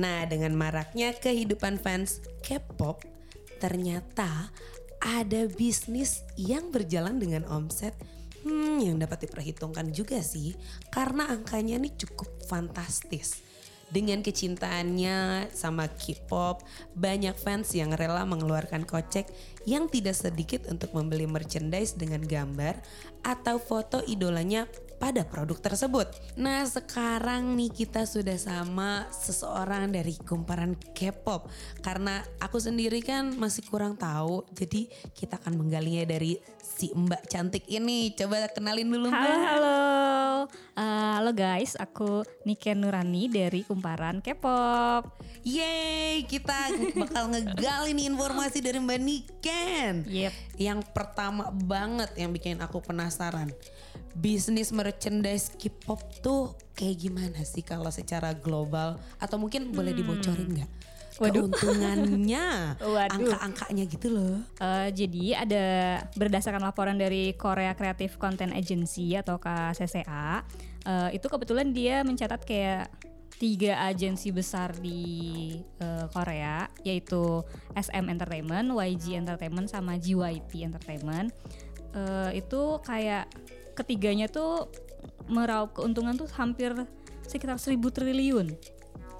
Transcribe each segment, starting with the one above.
Nah, dengan maraknya kehidupan fans K-pop, ternyata ada bisnis yang berjalan dengan omset hmm, yang dapat diperhitungkan juga sih, karena angkanya ini cukup fantastis. Dengan kecintaannya sama K-pop, banyak fans yang rela mengeluarkan kocek yang tidak sedikit untuk membeli merchandise dengan gambar atau foto idolanya pada produk tersebut. Nah sekarang nih kita sudah sama seseorang dari kumparan K-pop karena aku sendiri kan masih kurang tahu jadi kita akan menggalinya dari si Mbak cantik ini. Coba kenalin dulu Mbak. Halo halo, Eh, halo guys, aku Niken Nurani dari Kumparan K-pop. Yeay kita bakal ngegali nih informasi dari Mbak Niken. Yep. Yang pertama banget yang bikin aku penasaran. Bisnis merchandise K-pop tuh kayak gimana sih kalau secara global? Atau mungkin boleh dibocorin nggak? Hmm. Waduh. Keuntungannya, Waduh. angka-angkanya gitu loh. Eh, jadi ada berdasarkan laporan dari Korea Creative Content Agency atau KCCA, eh, itu kebetulan dia mencatat kayak tiga agensi besar di eh, Korea, yaitu SM Entertainment, YG Entertainment, sama JYP Entertainment. Eh, itu kayak ketiganya tuh meraup keuntungan tuh hampir sekitar 1000 triliun.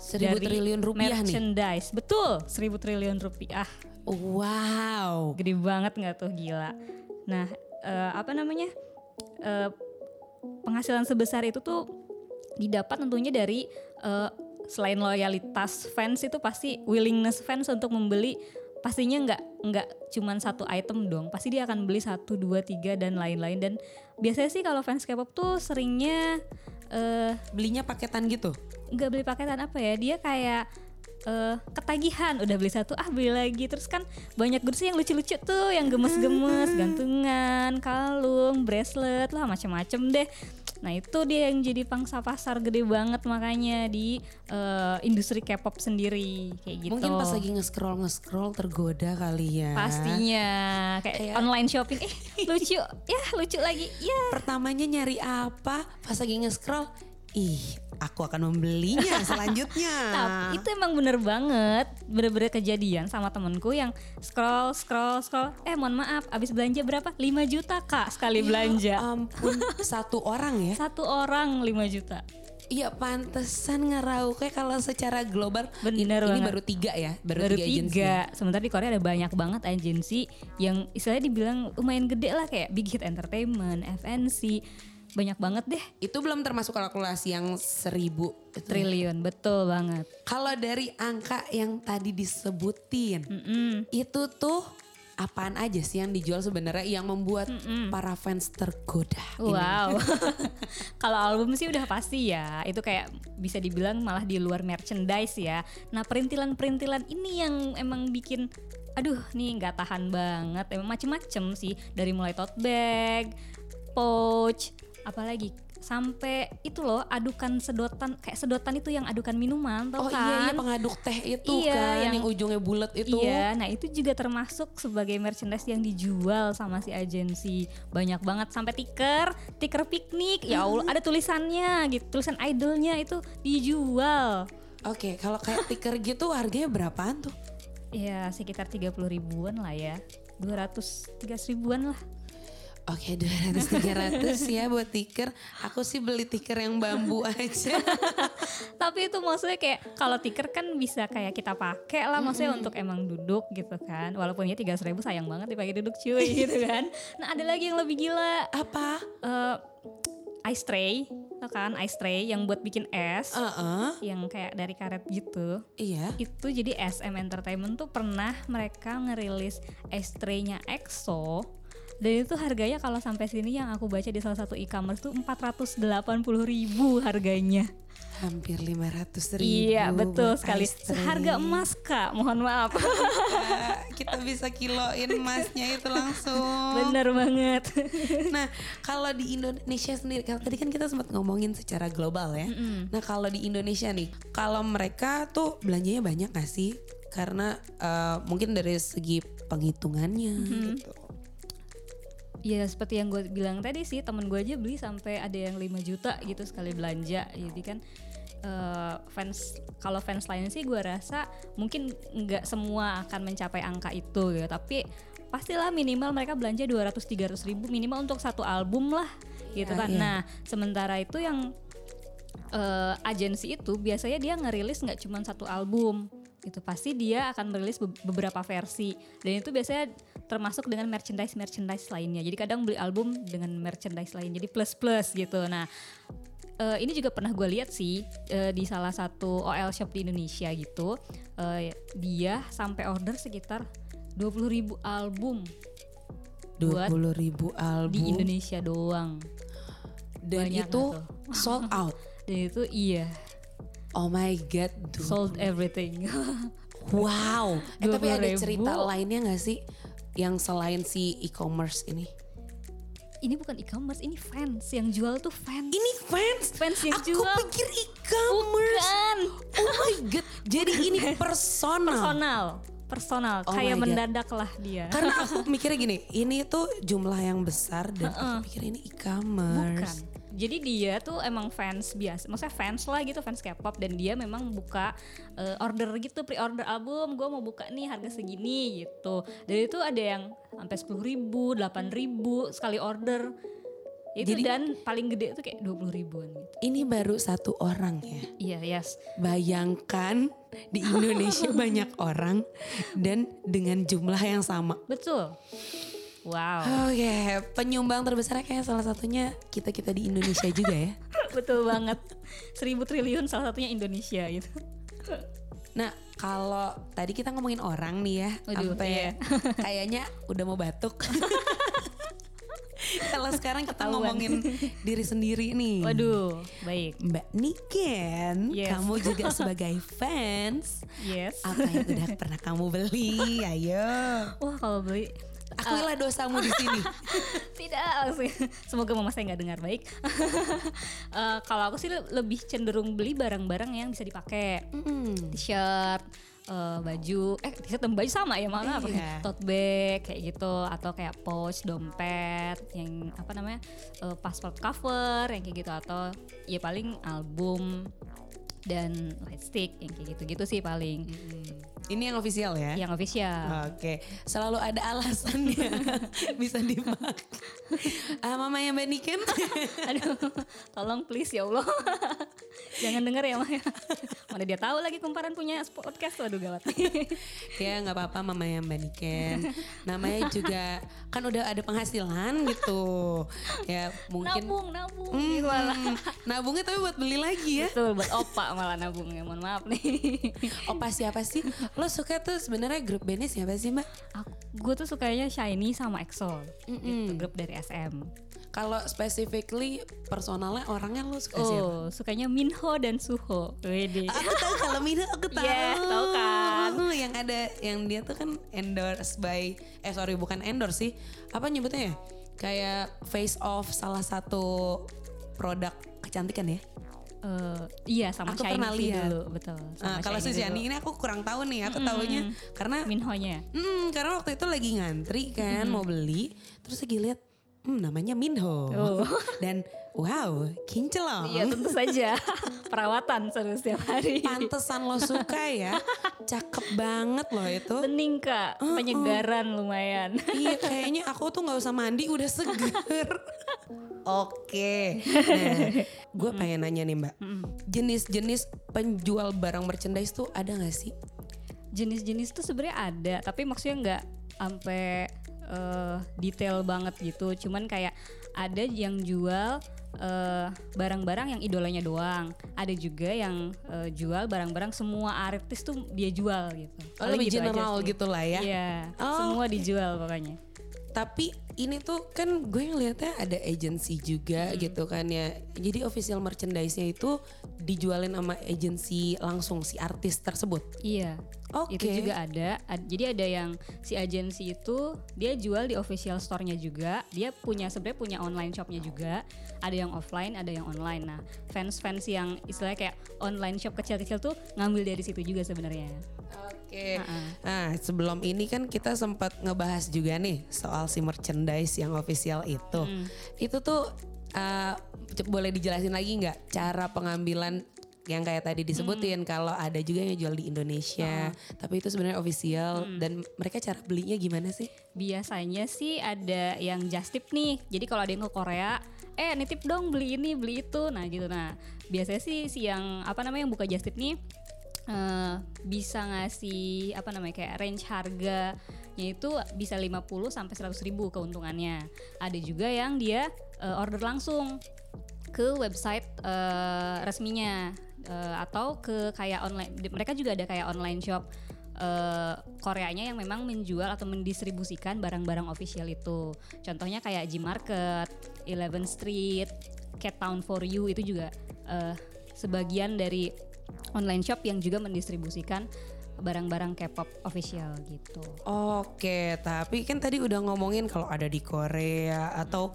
Seribu dari triliun rupiah nih. merchandise. Betul, 1000 triliun rupiah. Wow. Gede banget nggak tuh gila. Nah, eh, apa namanya? Eh, penghasilan sebesar itu tuh didapat tentunya dari eh, selain loyalitas fans itu pasti willingness fans untuk membeli pastinya nggak nggak cuman satu item dong. Pasti dia akan beli satu dua tiga dan lain-lain. Dan biasanya sih kalau fans K-pop tuh seringnya eh Belinya paketan gitu? nggak beli paketan apa ya? Dia kayak eh, ketagihan. Udah beli satu ah beli lagi. Terus kan banyak goods yang lucu-lucu tuh yang gemes-gemes. Gantungan kalung bracelet lah macem-macem deh nah itu dia yang jadi pangsa pasar gede banget makanya di eh, industri K-pop sendiri kayak gitu. Mungkin pas lagi nge-scroll nge-scroll tergoda kali ya. pastinya. Kayak Kayak- online shopping. Eh lucu. Ya lucu lagi. Ya. Pertamanya nyari apa? Pas lagi nge-scroll, ih, aku akan membelinya selanjutnya. Tapi itu emang bener banget, bener-bener kejadian sama temenku yang scroll, scroll, scroll. Eh mohon maaf, abis belanja berapa? 5 juta kak sekali belanja. Ya ampun, satu orang ya. Satu orang 5 juta. Iya pantesan ngerauknya kalau secara global Bener ini, ini baru tiga ya, baru, Baru tiga, tiga. Sementara di Korea ada banyak banget agensi yang istilahnya dibilang lumayan gede lah kayak Big Hit Entertainment, FNC. Banyak banget deh. Itu belum termasuk kalkulasi yang seribu. itu. Triliun, betul banget. Kalau dari angka yang tadi disebutin, Mm-mm. itu tuh apaan aja sih yang dijual sebenarnya yang membuat para fans tergoda? Wow. Kalau album sih udah pasti ya. Itu kayak bisa dibilang malah di luar merchandise ya. Nah, perintilan-perintilan ini yang emang bikin aduh nih nggak tahan banget. Emang macem-macem sih dari mulai tote bag, pouch, apalagi sampai itu loh adukan sedotan kayak sedotan itu yang adukan minuman tau Oh kan? iya, iya pengaduk teh itu Iya, kan yang, yang- ujungnya bulat itu. Iya, nah itu juga termasuk sebagai merchandise yang dijual sama si agensi. Banyak banget sampai tiker, tiker piknik. Ya Allah, ada tulisannya gitu, tulisan idolnya itu dijual. Oke, kalau kayak stiker gitu harganya berapaan tuh? Ya sekitar 30 ribuan lah ya. 200 300 ribuan lah. Oke, 200 300 ya buat tiker. Aku sih beli tiker yang bambu aja. Tapi itu maksudnya kayak kalau tiker kan bisa kayak kita pakai lah maksudnya untuk emang duduk gitu kan. Walaupun ya 300 ribu sayang banget dipakai duduk cuy gitu kan. Nah ada lagi yang lebih gila. Apa? eh ice tray, kan ice tray yang buat bikin es, Heeh. yang kayak dari karet gitu. Iya. Itu jadi SM Entertainment tuh pernah mereka ngerilis ice tray-nya EXO Dan itu harganya kalau sampai sini yang aku baca di salah satu e-commerce tuh 480 ribu harganya. Hampir 500 ribu. Iya betul sekali. cream. Harga emas kak, mohon maaf. Ah, Kita bisa kiloin emasnya itu langsung. Bener banget. Nah, kalau di Indonesia sendiri, tadi kan kita sempat ngomongin secara global ya. Nah, kalau di Indonesia nih, kalau mereka tuh belanjanya banyak gak sih? Karena eh, mungkin dari segi penghitungannya gitu. Ya seperti yang gue bilang tadi sih temen gue aja beli sampai ada yang 5 juta gitu sekali belanja. Jadi kan eh, fans kalau fans lain sih gue rasa mungkin nggak semua akan mencapai angka itu gitu. Tapi pastilah minimal mereka belanja 200-300 ribu minimal untuk satu album lah gitu Ya, kan. iya. nah sementara itu yang eh, agensi itu biasanya dia ngerilis nggak cuma satu album gitu pasti dia akan merilis be- beberapa versi. Dan itu biasanya termasuk dengan merchandise merchandise lainnya. Jadi kadang beli album dengan merchandise lain jadi plus plus gitu. Nah eh, ini juga pernah gue lihat sih eh, di salah satu OL shop di Indonesia gitu eh, dia sampai order sekitar 20.000 ribu album. Buat 20 ribu album. di Indonesia doang. Dan Banyak itu sold out. dan itu iya Oh my god, dude. sold everything Wow. Eh tapi ada 20.000. cerita lainnya gak sih yang selain si e-commerce ini? ini bukan e-commerce ini fans yang jual tuh fans Ini fans. Fans yang Aku jual. pikir e-commerce. Bukan. Oh my god. Jadi ini personal. personal personal Oh kayak God. mendadak lah dia Karena aku mikirnya gini, ini tuh jumlah yang besar dan aku pikir ini bukan e-commerce. Jadi dia tuh emang fans biasa maksudnya fans lah gitu fans K-pop. Dan dia memang buka eh, order gitu pre-order album gue mau buka nih harga segini gitu. Dan itu ada yang sampai sepuluh ribu delapan ribu sekali order. Itu Jadi- dan paling gede tuh kayak dua puluh ribuan gitu. Ini baru satu orang ya. iya yes. Bayangkan di Indonesia banyak orang dan dengan jumlah yang sama. betul wow Oke, penyumbang terbesarnya kayak salah satunya kita-kita di Indonesia juga ya. betul banget seribu triliun salah satunya Indonesia gitu Nah, kalau tadi kita ngomongin orang nih ya, sampai iya. kayaknya udah mau batuk. kalau sekarang kita Ketahuan. ngomongin diri sendiri nih. waduh baik Mbak Niken, Yes. kamu juga sebagai fans, yes apa yang udah pernah kamu beli? Ayo, wah kalau beli akuilah dosamu di sini. tidak langsung. Semoga mama saya nggak dengar baik. Eh, kalau aku sih le- lebih cenderung beli barang-barang yang bisa dipakai. Mm. t-shirt eh, baju. Eh t-shirt dan baju sama ya malah apa Iya. tote bag kayak gitu. Atau kayak pouch dompet yang apa namanya eh, passport cover yang kayak gitu. Atau ya paling album dan lightstick yang kayak gitu-gitu sih paling Ini yang official ya? yang official Oke, selalu ada alasannya bisa dipakai. Ah, mama yang Mbak Niken. Aduh, tolong please ya Allah. Jangan denger ya Maya. Mana dia tahu lagi kumparan punya podcast, waduh gawat. ya nggak apa-apa mama yang Mbak Niken. Namanya juga kan udah ada penghasilan gitu. Ya mungkin nabung, nabung. Hmm, Gitu nabungnya tapi buat beli lagi ya. Betul, buat opa malah nabungnya. Mohon maaf nih. Opa siapa sih? Lo suka tuh sebenarnya grup bandnya siapa sih mbak? Aku, gue tuh sukanya Shiny sama EXO. Gitu, grup dari SM. Kalau specifically personalnya orangnya lo suka siapa? Oh, sukanya Minho dan Suho. Wede. Aku tahu kalau Mina aku tahu. Yes, tahu kan. Oh, yang ada yang dia tuh kan endorse by eh sorry bukan endorse sih. Apa nyebutnya ya? Kayak face off salah satu produk kecantikan ya. Eh, iya sama Aku Shiny pernah lihat. dulu, betul. Nah, kalau si Shiny Shani dulu. ini aku kurang tahu nih. Aku taunya karena Minho-nya. Hmm, karena waktu itu lagi ngantri kan mau beli, terus lagi lihat, hmm, namanya Minho, Oh. dan wow, kinclong. Iya tentu saja. Perawatan terus setiap hari. Pantesan lo suka ya, cakep banget loh itu. Bening kak, penyegaran lumayan. iya, kayaknya aku tuh nggak usah mandi udah seger. Oke, nah, gue pengen nanya nih mbak, jenis-jenis penjual barang merchandise tuh ada nggak sih? Jenis-jenis tuh sebenarnya ada, tapi maksudnya nggak sampai eh, detail banget gitu. Cuman kayak ada yang jual eh, barang-barang yang idolanya doang. Ada juga yang eh, jual barang-barang semua artis tuh dia jual gitu. Oh, Paling lebih gitu general sih. gitu lah ya. Iya, Oh, semua dijual pokoknya. Tapi ini tuh kan gue ngeliatnya ada agency juga gitu kan ya. Jadi official merchandise-nya itu dijualin sama agency langsung si artis tersebut. Iya. Oke. Itu juga ada. Ad- jadi ada yang si agensi itu dia jual di official store-nya juga. Dia punya sebenarnya punya online shop-nya juga. Ada yang offline, ada yang online. Nah, fans-fans yang istilahnya kayak online shop kecil-kecil tuh ngambil dari situ juga sebenarnya. Oke. Nah, sebelum ini kan kita sempat ngebahas juga nih soal si merchandise yang official itu. Itu tuh uh, boleh dijelasin lagi nggak cara pengambilan yang kayak tadi disebutin kalau ada juga yang jual di Indonesia, tapi itu sebenarnya official dan mereka cara belinya gimana sih? Biasanya sih ada yang just tip nih. Jadi kalau ada yang ke Korea, eh nitip dong beli ini, beli itu. Nah, gitu. Nah, biasanya sih si yang apa namanya yang buka just tip nih eh, bisa ngasih apa namanya kayak range harganya itu bisa 50 sampai 100 ribu keuntungannya. Ada juga yang dia eh, order langsung ke website eh, resminya eh, atau ke kayak online mereka juga ada kayak online shop eh, Koreanya yang memang menjual atau mendistribusikan barang-barang official itu contohnya kayak G Market, Eleven Street, Cat Town for You itu juga eh, sebagian dari online shop yang juga mendistribusikan barang-barang K-pop official gitu. Oke, tapi kan tadi udah ngomongin kalau ada di Korea atau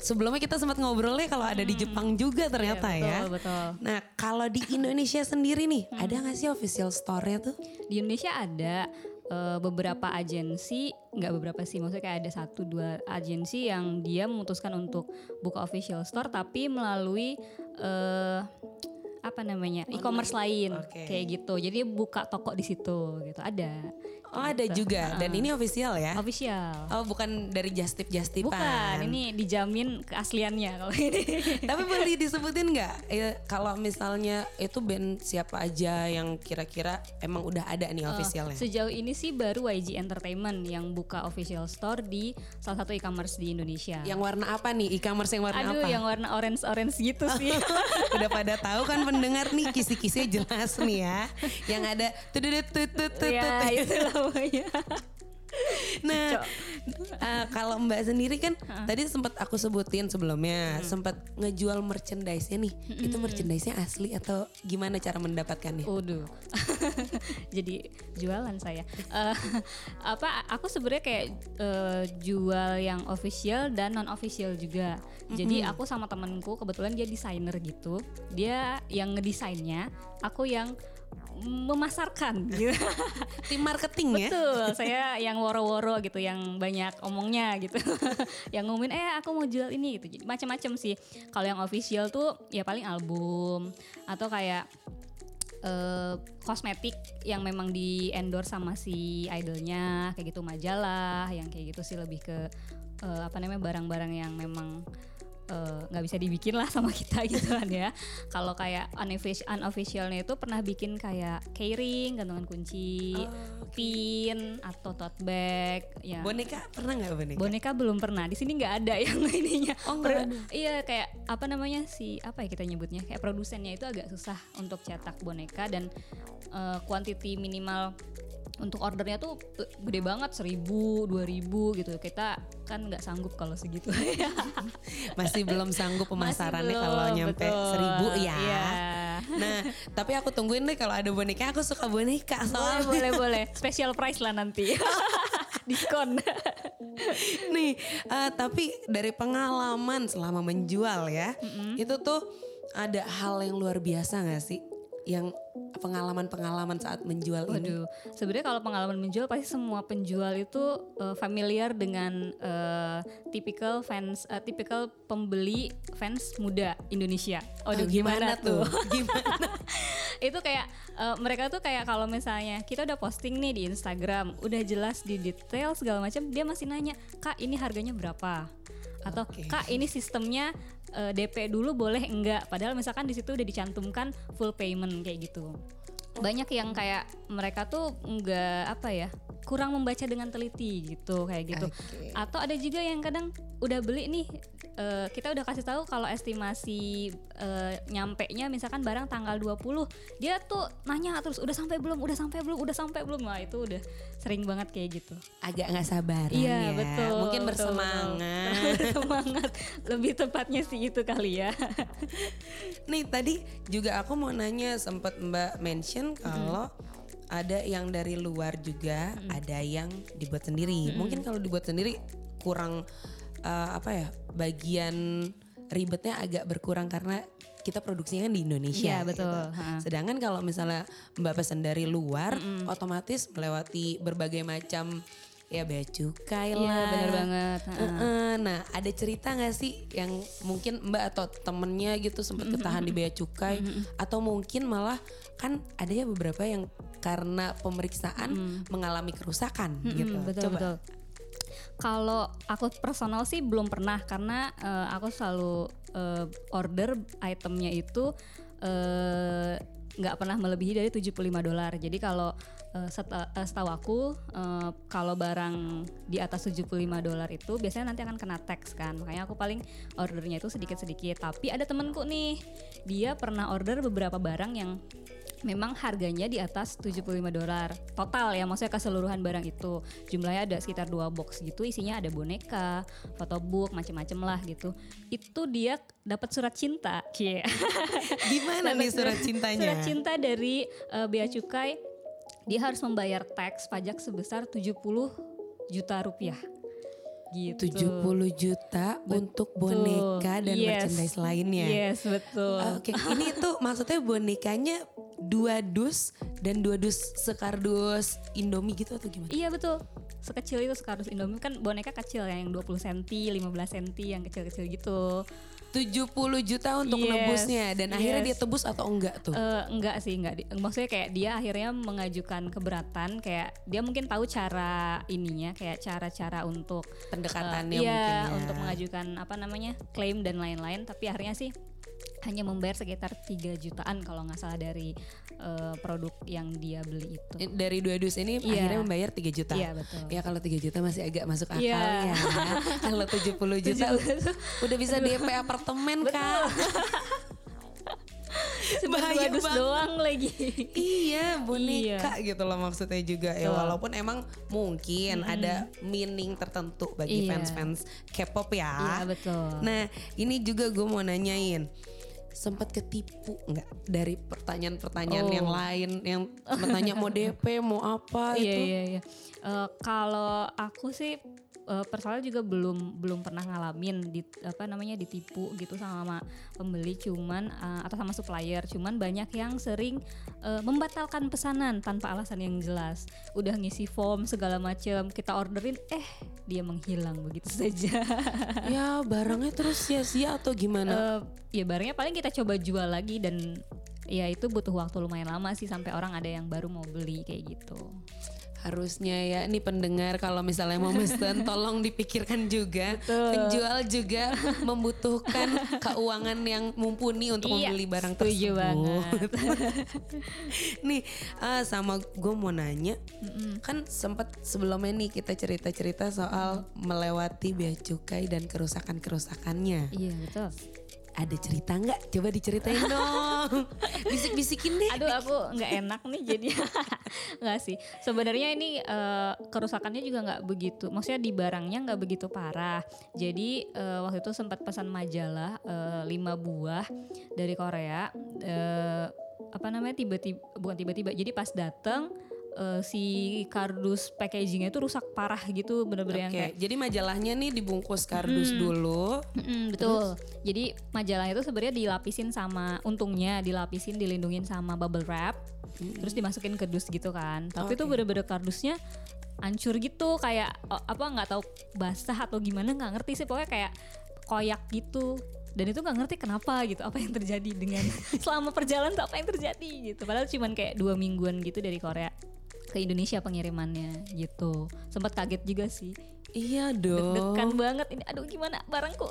sebelumnya kita sempat ngobrolnya kalau ada di Jepang juga ternyata Iya, ya. betul, betul. Nah, kalau di Indonesia sendiri nih, ada nggak sih official store-nya tuh? Di Indonesia ada eh, beberapa agensi, nggak beberapa sih, maksudnya kayak ada satu dua agensi yang dia memutuskan untuk buka official store tapi melalui eh, apa namanya? E-commerce lain. Oke. kayak gitu. Jadi buka toko di situ gitu. Ada Oh, ada juga. Dan ini official ya? official. Oh, bukan dari just tip just tipan. Bukan, ini dijamin keasliannya kalau ini. Tapi boleh disebutin nggak? Eh, kalau misalnya itu band siapa aja yang kira-kira emang udah ada nih officialnya? Sejauh ini sih baru YG Entertainment yang buka official store di salah satu e-commerce di Indonesia. yang warna apa nih? E-commerce yang warna Aduh, apa? yang warna orange-orange gitu sih. udah pada tahu kan pendengar nih kisi-kisinya jelas nih ya. Yang ada tutut tutut tutut. ya, itu namanya. Nah, eh, kalau Mbak sendiri kan tadi sempat aku sebutin sebelumnya sempat ngejual merchandise-nya nih. Itu merchandise-nya asli atau gimana cara mendapatkannya? Waduh, jadi jualan saya. Eh, apa? Aku sebenarnya kayak eh, jual yang official dan non official juga. Jadi aku sama temenku kebetulan dia desainer gitu. Dia yang ngedesainnya, aku yang memasarkan gitu. Tim marketing ya? Betul, saya yang woro-woro gitu, yang banyak omongnya gitu. yang ngumumin eh aku mau jual ini gitu. Jadi macam-macam sih. Kalau yang official tuh ya paling album atau kayak eh, kosmetik yang memang di endorse sama si idolnya kayak gitu majalah yang kayak gitu sih lebih ke eh, apa namanya barang-barang yang memang eh, nggak bisa dibikin lah sama kita gitu kan ya. Kalau kayak unofficial, unofficialnya itu pernah bikin kayak keyring, gantungan kunci, pin atau tote bag. Ya. Boneka pernah nggak boneka? Boneka belum pernah. Di sini nggak ada yang ininya. Oh, Pro- Iya kayak apa namanya si apa ya kita nyebutnya kayak produsennya itu agak susah untuk cetak boneka dan eh, quantity minimal untuk ordernya tuh gede banget seribu dua ribu gitu kita kan nggak sanggup kalau segitu Masih belum sanggup pemasarannya kalau nyampe betul. seribu ya. Iya. Nah, tapi aku tungguin deh kalau ada boneka. Aku suka boneka boleh soalnya. boleh boleh special price lah nanti diskon Nih, eh, tapi dari pengalaman selama menjual ya, itu tuh ada hal yang luar biasa nggak sih? Yang pengalaman-pengalaman saat menjual ini. Waduh, sebenarnya kalau pengalaman menjual pasti semua penjual itu eh, familiar dengan eh, typical fans, eh, typical pembeli fans muda Indonesia. Waduh, Ah, gimana, tuh? Gimana? itu kayak eh, mereka tuh kayak kalau misalnya kita udah posting nih di Instagram, udah jelas di detail segala macam, dia masih nanya, kak ini harganya berapa? Atau Oke. kak ini sistemnya eh, DP dulu boleh enggak? Padahal misalkan di situ udah dicantumkan full payment kayak gitu. Banyak yang kayak mereka tuh enggak apa ya? Kurang membaca dengan teliti gitu kayak gitu. Oke. Atau ada juga yang kadang udah beli nih eh, kita udah kasih tahu kalau estimasi eh, nyampe nya misalkan barang tanggal 20 dia tuh nanya terus udah sampai belum udah sampai belum udah sampai belum wah itu udah sering banget kayak gitu Agak nggak sabaran iya ya. betul Mungkin bersemangat. betul. bersemangat lebih tepatnya sih itu kali ya Nih tadi juga aku mau nanya sempat Mbak mention kalau ada yang dari luar juga, ada yang dibuat sendiri. Mungkin kalau dibuat sendiri kurang eh, apa ya? Bagian ribetnya agak berkurang karena kita produksinya kan di Indonesia. Iya, betul. gitu. Ha. Sedangkan kalau misalnya Mbak pesan dari luar, otomatis melewati berbagai macam ya bea cukai Iya, lah. bener banget. Ha. Heeh, nah, ada cerita nggak sih yang mungkin Mbak atau temennya gitu sempat ketahan di bea cukai atau mungkin malah kan ada ya beberapa yang karena pemeriksaan mengalami kerusakan gitu. Mm, betul Coba. betul. Kalau aku personal sih belum pernah karena eh, aku selalu eh, order itemnya itu eh, nggak pernah melebihi dari 75 dolar. Jadi kalau seta- setahu aku eh, kalau barang di atas 75 dolar itu biasanya nanti akan kena tax kan. Makanya aku paling ordernya itu sedikit-sedikit. Tapi ada temenku nih, dia pernah order beberapa barang yang memang harganya di atas 75 dolar total ya maksudnya keseluruhan barang itu. Jumlahnya ada sekitar dua box gitu isinya ada boneka photobook macem-macem lah gitu. Itu dia dapat surat cinta. Cie. Gimana nih surat cintanya? surat cinta dari eh, bea cukai. Dia harus membayar tax pajak sebesar 70 juta rupiah gitu 70 juta untuk boneka dan Yes. merchandise lainnya. yes betul Oke, ini tuh maksudnya bonekanya dua dus dan dua dus sekardus Indomie gitu atau gimana? Iya betul. Sekecil itu sekardus Indomie kan boneka kecil ya yang 20 cm, 15 cm yang kecil-kecil gitu. 70 juta untuk Yes, nebusnya dan akhirnya yes. dia tebus atau enggak tuh? Eh, enggak sih, enggak. Maksudnya kayak dia akhirnya mengajukan keberatan kayak dia mungkin tahu cara ininya kayak cara-cara untuk Pendekatannya eh, iya, mungkin ya. untuk mengajukan apa namanya? klaim dan lain-lain tapi akhirnya sih hanya membayar sekitar 3 jutaan kalau nggak salah dari eh, produk yang dia beli itu. Dari dua dus ini Iya. akhirnya membayar 3 juta. Iya, betul. Ya kalau 3 juta masih agak masuk akal Iya. ya. kalau 70 juta udah bisa DP apartemen Kak. Cuma bahaya dua dus banget. doang lagi. Iya boneka gitu loh maksudnya juga ya walaupun emang mungkin ada meaning tertentu bagi Iya. fans-fans K-pop ya. Iya, betul. Nah ini juga gue mau nanyain sempat ketipu nggak dari pertanyaan-pertanyaan Oh. yang lain yang bertanya mau DP mau apa iya itu? iya iya. Eh, kalau aku sih eh, personal juga belum belum pernah ngalamin di apa namanya ditipu gitu sama pembeli cuman eh, atau sama supplier. Cuman banyak yang sering eh, membatalkan pesanan tanpa alasan yang jelas. Udah ngisi form segala macam kita orderin eh dia menghilang begitu saja. Ya barangnya terus sia-sia atau gimana? Eh, ya barangnya paling kita coba jual lagi dan ya itu butuh waktu lumayan lama sih sampai orang ada yang baru mau beli kayak gitu Harusnya ya ini pendengar kalau misalnya mau mesen tolong dipikirkan juga. Betul. Penjual juga membutuhkan keuangan yang mumpuni untuk Iya, membeli barang tersebut. nih eh, sama gue mau nanya, kan sempat sebelumnya nih kita cerita-cerita soal melewati bea cukai dan kerusakan-kerusakannya. iya betul Ada cerita nggak? Coba diceritain dong. Bisik-bisikin deh. Aduh aku nggak enak nih jadi nggak sih. Sebenarnya ini eh, kerusakannya juga nggak begitu. Maksudnya di barangnya nggak begitu parah. Jadi eh, waktu itu sempat pesan majalah eh, lima buah dari Korea. Eh, apa namanya tiba-tiba bukan tiba-tiba. Jadi pas dateng eh, si kardus packagingnya itu rusak parah gitu bener-bener yang Oke, kayak jadi majalahnya nih dibungkus kardus dulu. Mm-mm, betul. Jadi majalah itu sebenarnya dilapisin sama untungnya dilapisin dilindungin sama bubble wrap. Terus dimasukin ke dus gitu kan. Tapi itu Oke. bener-bener kardusnya hancur gitu kayak oh, apa nggak tahu basah atau gimana nggak ngerti sih pokoknya kayak koyak gitu dan itu nggak ngerti kenapa gitu apa yang terjadi dengan selama perjalanan apa yang terjadi gitu padahal cuman kayak dua mingguan gitu dari Korea ke Indonesia pengirimannya gitu. Sempat kaget juga sih. Iya dong. Deg-degan banget. Ini aduh gimana barangku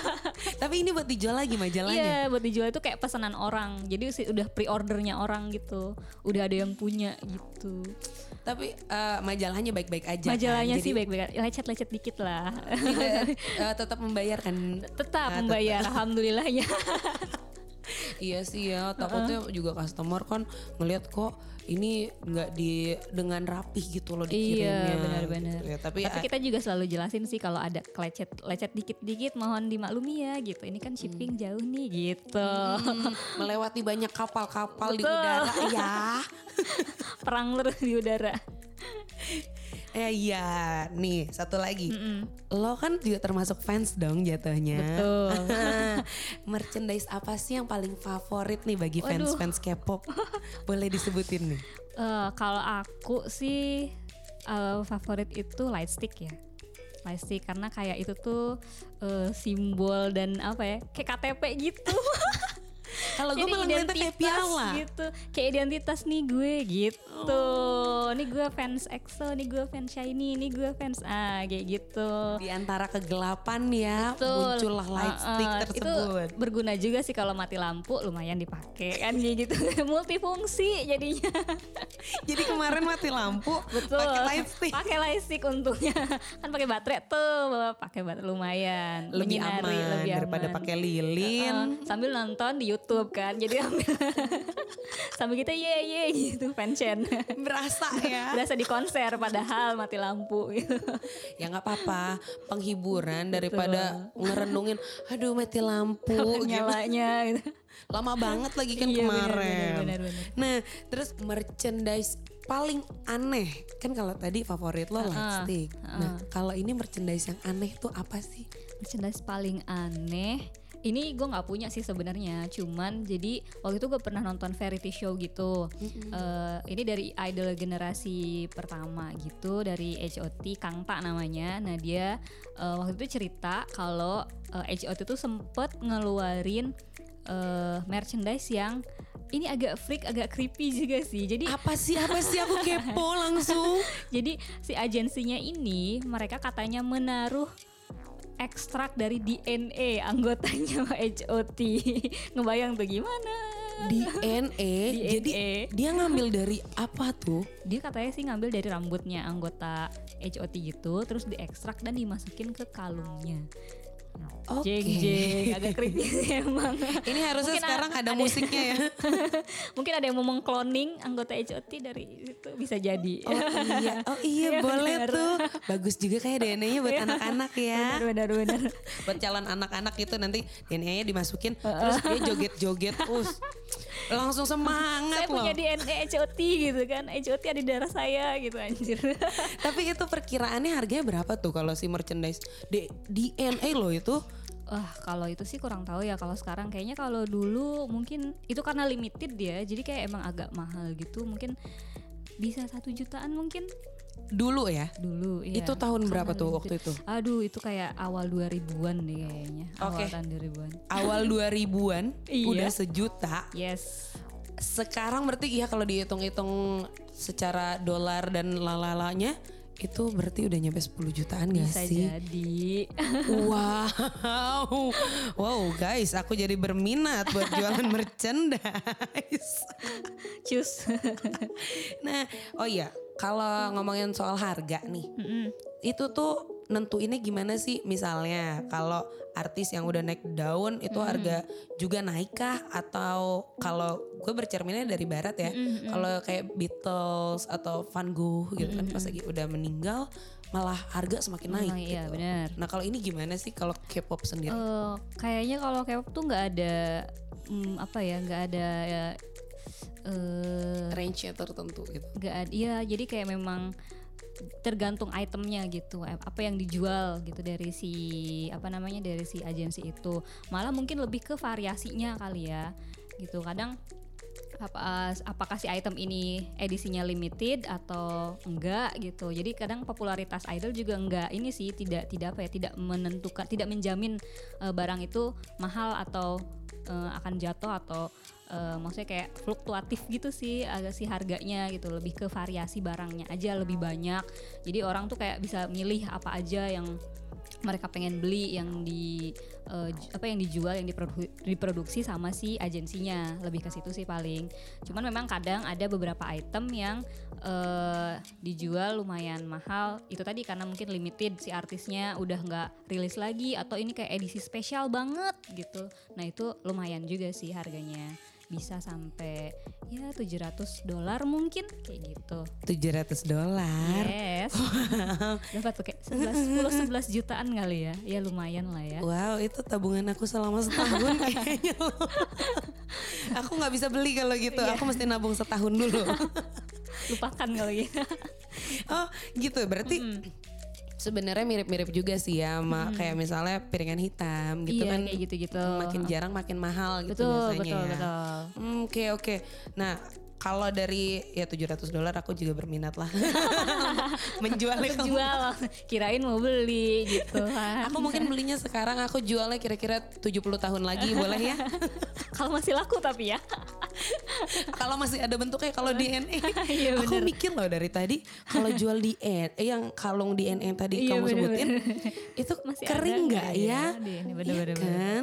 Tapi ini buat dijual lagi majalahnya. Iya buat dijual itu kayak pesanan orang. Jadi sih udah pre-ordernya orang gitu. Udah ada yang punya gitu. Tapi eh, majalahnya baik-baik aja. kan? Majalahnya Jadi sih baik-baik Lecet-lecet dikit lah. Eh, tetap membayarkan. Tetap Ah, membayar. Alhamdulillahnya Iya sih ya, takutnya juga customer kan ngelihat kok ini nggak di dengan rapih gitu loh dikirimnya. Iya benar-benar. gitu ya. Tapi, Tapi eh, kita juga selalu jelasin sih kalau ada lecet lecet dikit-dikit mohon dimaklumi ya gitu. Ini kan shipping Hmm. jauh nih gitu. mm, melewati banyak kapal-kapal di udara ya. Perang terus di udara. Eh iya, nih satu lagi. Lo kan juga termasuk fans dong jatuhnya. Betul. Merchandise apa sih yang paling favorit nih bagi Waduh. fans-fans K-pop? Boleh disebutin nih. Eh, kalau aku sih eh, favorit itu light stick ya. Light stick karena kayak itu tuh eh, simbol dan apa ya kayak KTP gitu. Kalau gue malah ngeliatnya kayak piala. gitu kayak identitas nih gue gitu ini gue fans EXO nih gue fans Shiny ini gue fans ah kayak gitu Di antara kegelapan ya Betul. muncullah light Uh-uh. stick tersebut. Itu berguna juga sih kalau mati lampu lumayan dipakai kan kayak gitu. Multifungsi jadinya. Jadi kemarin mati lampu Betul. pakai light stick. Pakai light stick untungnya. kan pakai baterai tuh, pakai baterai lumayan. Lebih Menyinari, aman lebih daripada pakai lilin. Uh, sambil nonton di YouTube kan. Jadi ambil sambil kita ye ye gitu fancen. Berasa ya. Berasa di konser padahal mati lampu gitu. ya nggak apa-apa, penghiburan daripada ngerenungin aduh mati lampu gitu. Nyalanya gitu. Lama banget lagi kan Iya, kemarin. benar, benar, benar. Nah, terus merchandise paling aneh kan kalau tadi favorit lo light stick. Nah, kalau ini merchandise yang aneh tuh apa sih? merchandise paling aneh ini gue nggak punya sih sebenarnya cuman jadi waktu itu gue pernah nonton variety show gitu. Eh, ini dari idol generasi pertama gitu dari HOT Kangta namanya. Nah dia eh, waktu itu cerita kalau eh, HOT itu sempet ngeluarin eh, merchandise yang ini agak freak agak creepy juga sih. Jadi Apa sih? Apa sih? Aku kepo langsung. jadi si agensinya ini mereka katanya menaruh ekstrak dari DNA anggotanya HOT. Ngebayang tuh gimana? DNA. Jadi dia ngambil dari apa tuh? Dia katanya sih ngambil dari rambutnya anggota HOT gitu, terus diekstrak dan dimasukin ke kalungnya. Oke. Jeng jeng, agak sih emang. Ini harusnya Mungkin sekarang a- ada musiknya ya. Mungkin ada yang mau mengkloning anggota HOT dari itu bisa jadi. Oh iya, oh iya Iya, boleh benar. tuh. Bagus juga kayak DNA-nya buat anak-anak ya. benar benar buat calon anak-anak itu nanti DNA-nya dimasukin terus dia joget-joget us. Langsung semangat Saya loh. punya DNA HOT gitu kan. HOT ada di darah saya gitu anjir. Tapi itu perkiraannya harganya berapa tuh kalau si merchandise D- DNA loh itu? Wah kalau itu sih kurang tahu ya kalau sekarang kayaknya kalau dulu mungkin itu karena limited ya jadi kayak emang agak mahal gitu mungkin bisa satu jutaan mungkin Dulu ya. dulu iya. Itu tahun Karena berapa tuh waktu itu? Aduh itu kayak awal 2000-an deh kayaknya Oke. awal tahun 2000-an Awal 2000-an Iya. udah sejuta. yes Sekarang berarti ya kalau dihitung-hitung secara dolar dan lalalanya itu berarti udah nyampe 10 jutaan gak bisa sih? jadi Wow, wow guys, aku jadi berminat buat jualan merchandise. cus Nah, oh iya, kalau ngomongin soal harga nih, itu tuh nentuinnya gimana sih? Misalnya kalau artis yang udah naik daun itu harga juga naik kah? Atau kalau gue bercerminnya dari barat ya, kalau kayak Beatles atau Van Gogh gitu kan pas lagi udah meninggal malah harga semakin naik Oh, iya, gitu. benar. Nah kalau ini gimana sih kalau K-pop sendiri? Eh, kayaknya kalau K-pop tuh nggak ada hmm, apa ya nggak ada ya, eh range-nya tertentu gitu. nggak ada iya jadi kayak memang tergantung itemnya gitu eh, apa yang dijual gitu dari si apa namanya dari si agensi itu. Malah mungkin lebih ke variasinya kali ya gitu. Kadang apa apakah si item ini edisinya limited atau enggak gitu. Jadi kadang popularitas idol juga enggak ini sih tidak tidak apa ya tidak menentukan tidak menjamin eh, barang itu mahal atau eh, akan jatuh atau eh, maksudnya kayak fluktuatif gitu sih agak sih harganya gitu. Lebih ke variasi barangnya aja lebih banyak. Jadi orang tuh kayak bisa milih apa aja yang mereka pengen beli yang di j- apa yang dijual yang diprodu- diproduksi sama si agensinya. Lebih ke situ sih paling. Cuman memang kadang ada beberapa item yang eh, dijual lumayan mahal. Itu tadi karena mungkin limited si artisnya udah nggak rilis lagi atau ini kayak edisi spesial banget gitu. Nah itu lumayan juga sih harganya bisa sampai ya 700 dolar mungkin kayak gitu 700 dolar. Yes. Dapat tuh kayak 11 10 11 jutaan kali ya. Ya lumayan lah ya. Wow, itu tabungan aku selama setahun kayaknya aku nggak bisa beli kalau gitu. Iya. Aku mesti nabung setahun dulu. Lupakan kali ya. oh, gitu. Berarti sebenarnya mirip-mirip juga sih ya sama kayak misalnya piringan hitam gitu Iya, kan. kayak gitu-gitu. Makin jarang makin mahal gitu Betul, biasanya betul, ya. betul. Hmm, Oke, oke. Nah, kalau dari ya 700 dolar aku juga berminat lah. Menjualnya Untuk kamu. jual. Kirain mau beli gitu kan. Aku mungkin belinya sekarang aku jualnya kira-kira 70 tahun lagi boleh ya? Kalau masih laku tapi ya. kalau masih ada bentuknya kalau DNA. Iya, aku bener. mikir loh dari tadi kalau jual DNA eh, yang kalung DNA yang tadi Iya, kamu bener, sebutin itu Masih kering nggak ya? ya? Iya Bener-bener, kan?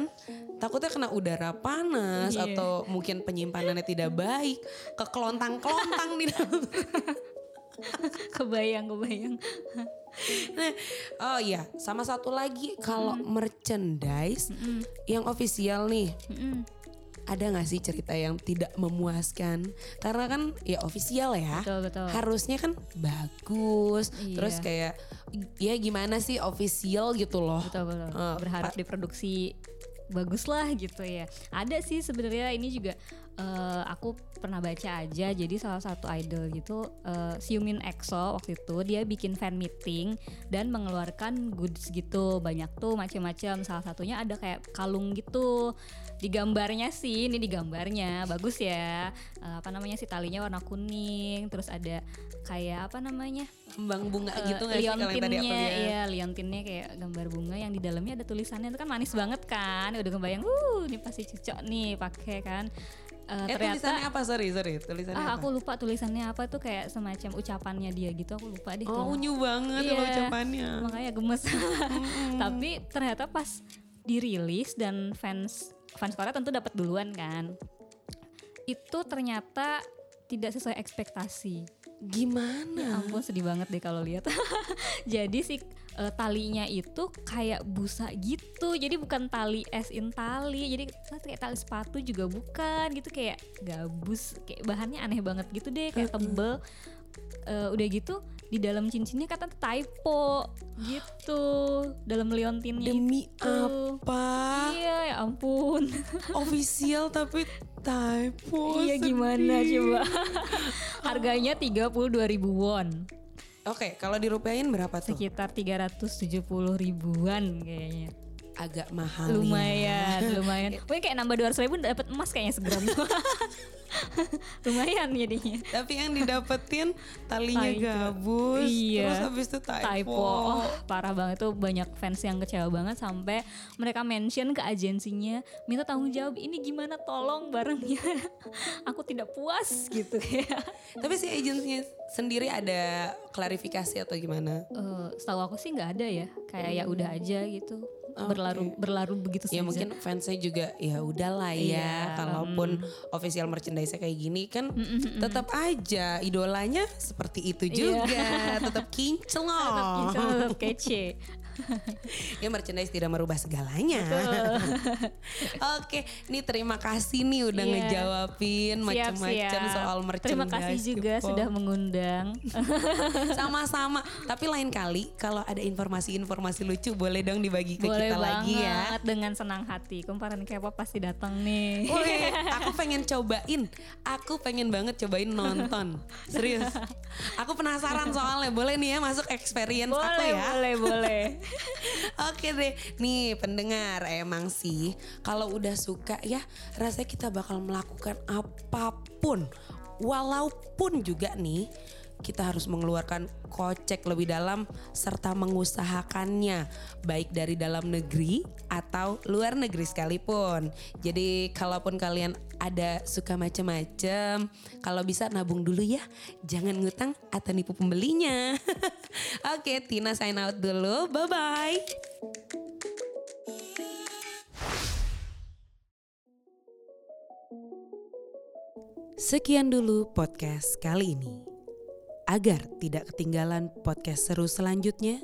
Takutnya kena udara panas Iya. atau mungkin penyimpanannya tidak baik, ke kelontang-kelontang di dalam. kebayang, kebayang. Nah, oh iya, sama satu lagi kalau merchandise yang official nih, Mm-mm. Ada nggak sih cerita yang tidak memuaskan? Karena kan ya official ya, Betul, betul. harusnya kan bagus, Iya. terus kayak ya gimana sih official gitu loh. Betul betul. Eh, Berharap diproduksi bagus lah gitu ya. Ada sih sebenarnya ini juga eh, aku pernah baca aja. Jadi salah satu idol gitu, eh, Xiumin EXO waktu itu dia bikin fan meeting dan mengeluarkan goods gitu banyak tuh macam-macam. Salah satunya ada kayak kalung gitu. Di gambarnya sih, ini di gambarnya bagus ya. Eh, apa namanya sih talinya warna kuning. Terus ada kayak apa namanya? Kembang bunga Eh, gitu nggak sih kalau yang tadi aku lihat? iya liontinnya kayak gambar bunga yang di dalamnya ada tulisannya itu kan manis banget kan udah kebayang uh ini pasti cocok nih pakai kan Eh, Eh ternyata tulisannya apa? Sorry, sorry. Tulisannya ah apa? aku lupa tulisannya apa tuh kayak semacam ucapannya dia gitu aku lupa deh Oh tuh. unyu banget kalau Iya, ucapannya. makanya gemes tapi ternyata pas dirilis dan fans fans Korea tentu dapat duluan kan itu ternyata tidak sesuai ekspektasi Gimana? Ya ampun sedih banget deh kalau lihat. Jadi si eh, talinya itu kayak busa gitu. Jadi bukan tali es in tali. Jadi kayak tali sepatu juga bukan gitu kayak gabus. Kayak bahannya aneh banget gitu deh, kayak tebel. Eh, udah gitu di dalam cincinnya kata typo gitu dalam liontinnya Demi itu. apa? Iya ya ampun. Official tapi typo. iya gimana sedih. coba. Harganya 32.000 won. Oke, kalau dirupiahin berapa tuh? sekitar 370 ribuan kayaknya Agak mahal ya. lumayan. Lumayan mungkin kayak nambah 200 ribu dapat emas kayaknya segram. Lumayan jadinya. Tapi yang didapetin talinya gabus, Iya. terus habis itu typo. typo oh, parah banget tuh. Banyak fans yang kecewa banget sampai mereka mention ke agensinya minta tanggung jawab ini gimana? Tolong barangnya. Aku tidak puas gitu ya Tapi si agensinya sendiri ada klarifikasi atau gimana? Eh, setahu aku sih nggak ada ya. Kayak ya udah aja gitu Oke. berlaru berlaru begitu Ya saja mungkin fansnya juga ya udahlah ya, Iya, kalaupun official merchandise kayak gini kan tetap aja idolanya seperti itu Iya. juga, tetap kinclong. Tetap tetap kece ya merchandise tidak merubah segalanya. Oke, nih terima kasih nih udah Iya. ngejawabin macam-macam soal merchandise. Terima kasih juga sudah mengundang. Sama-sama. Tapi lain kali kalau ada informasi-informasi lucu boleh dong dibagi ke Boleh kita lagi ya. dengan senang hati. Kumparan K-pop pasti datang nih. Wih, aku pengen cobain. Aku pengen banget cobain nonton. Serius. Aku penasaran soalnya. Boleh nih ya masuk experience aku boleh, ya. boleh, boleh. Oke deh, nih pendengar emang sih kalau udah suka ya rasanya kita bakal melakukan apa pun, walaupun juga nih kita harus mengeluarkan kocek lebih dalam serta mengusahakannya baik dari dalam negeri atau luar negeri sekalipun. Jadi kalaupun kalian ada suka macem-macem, kalau bisa nabung dulu ya, jangan ngutang atau nipu pembelinya. Oke, Tina sign out dulu, bye bye. Sekian dulu podcast kali ini. Agar tidak ketinggalan podcast seru selanjutnya,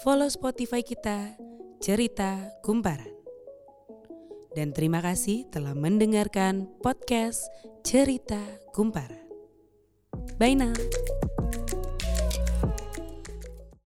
follow Spotify kita, Cerita Kumparan. Dan terima kasih telah mendengarkan podcast Cerita Kumparan. Bye now.